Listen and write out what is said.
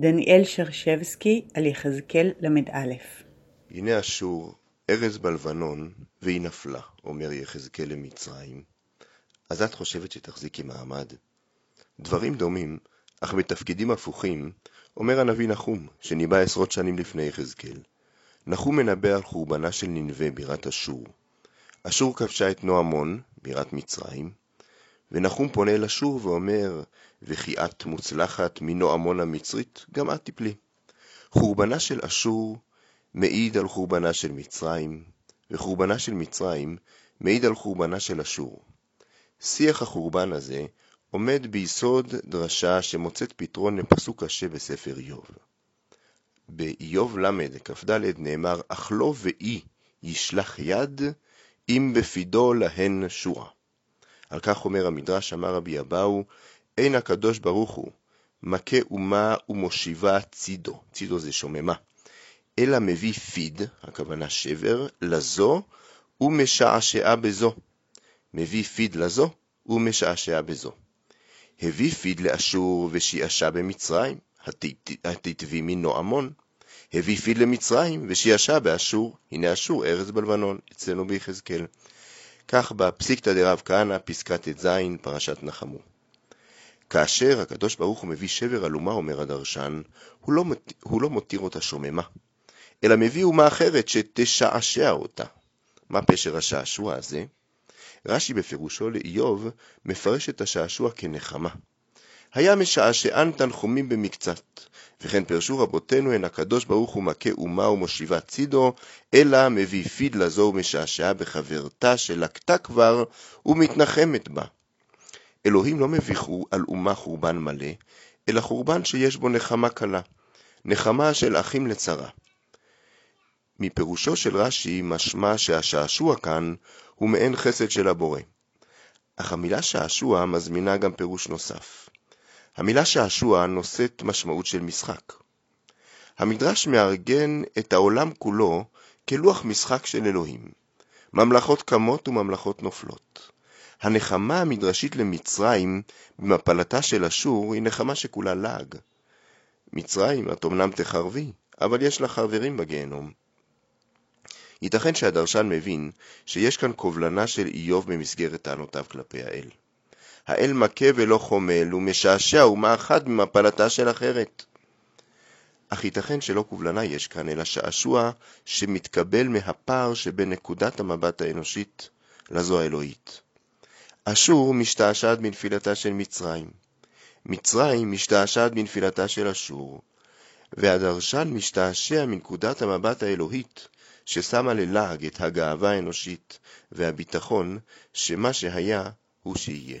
דניאל שרשבסקי על יחזקאל ל"א הנה אשור, ארז בלבנון, והיא נפלה, אומר יחזקאל למצרים. אז את חושבת שתחזיקי מעמד? דברים דומים, אך בתפקידים הפוכים, אומר הנביא נחום, שניבא עשרות שנים לפני יחזקאל. נחום מנבא על חורבנה של ננבה, בירת אשור. אשור כבשה את נועמון, בירת מצרים, ונחום פונה אל אשור ואומר, וכי את מוצלחת מנועמון המצרית, גם את תפלי. חורבנה של אשור מעיד על חורבנה של מצרים, וחורבנה של מצרים מעיד על חורבנה של אשור. שיח החורבן הזה עומד ביסוד דרשה שמוצאת פתרון לפסוק קשה בספר איוב. באיוב ל' כ"ד נאמר, אך לא ואי ישלח יד, אם בפידו להן שורה. על כך אומר המדרש, אמר רבי אבאו, אין הקדוש ברוך הוא מכה אומה ומושיבה צידו, צידו זה שוממה, אלא מביא פיד, הכוונה שבר, לזו ומשעשעה בזו. מביא פיד לזו ומשעשע בזו. הביא פיד לאשור ושיעשה במצרים, התתבי מנועמון. הביא פיד למצרים ושיעשה באשור, הנה אשור ארז בלבנון, אצלנו ביחזקאל. כך בפסיקתא דרב כהנא, פסקה ט"ז, פרשת נחמו. כאשר הקדוש ברוך הוא מביא שבר על אומה, אומר הדרשן, הוא לא, הוא לא מותיר אותה שוממה, אלא מביא אומה אחרת שתשעשע אותה. מה פשר השעשוע הזה? רש"י בפירושו לאיוב מפרש את השעשוע כנחמה. היה משעשען תנחומים במקצת, וכן פרשו רבותינו הן הקדוש ברוך הוא מכה אומה ומושיבה צידו, אלא מביא פיד לזו ומשעשעה בחברתה שלקתה כבר ומתנחמת בה. אלוהים לא מביכו על אומה חורבן מלא, אלא חורבן שיש בו נחמה קלה, נחמה של אחים לצרה. מפירושו של רש"י משמע שהשעשוע כאן הוא מעין חסד של הבורא. אך המילה שעשוע מזמינה גם פירוש נוסף. המילה שעשוע נושאת משמעות של משחק. המדרש מארגן את העולם כולו כלוח משחק של אלוהים. ממלכות קמות וממלכות נופלות. הנחמה המדרשית למצרים במפלתה של אשור היא נחמה שכולה לעג. מצרים, את אמנם תחרבי, אבל יש לך חברים בגיהנום. ייתכן שהדרשן מבין שיש כאן קובלנה של איוב במסגרת טענותיו כלפי האל. האל מכה ולא חומל, ומשעשע אומה אחת ממפלתה של אחרת. אך ייתכן שלא קובלנה יש כאן, אלא שעשוע שמתקבל מהפער שבין נקודת המבט האנושית לזו האלוהית. אשור משתעשעת בנפילתה של מצרים. מצרים משתעשעת בנפילתה של אשור, והדרשן משתעשע מנקודת המבט האלוהית, ששמה ללעג את הגאווה האנושית והביטחון שמה שהיה הוא שיהיה.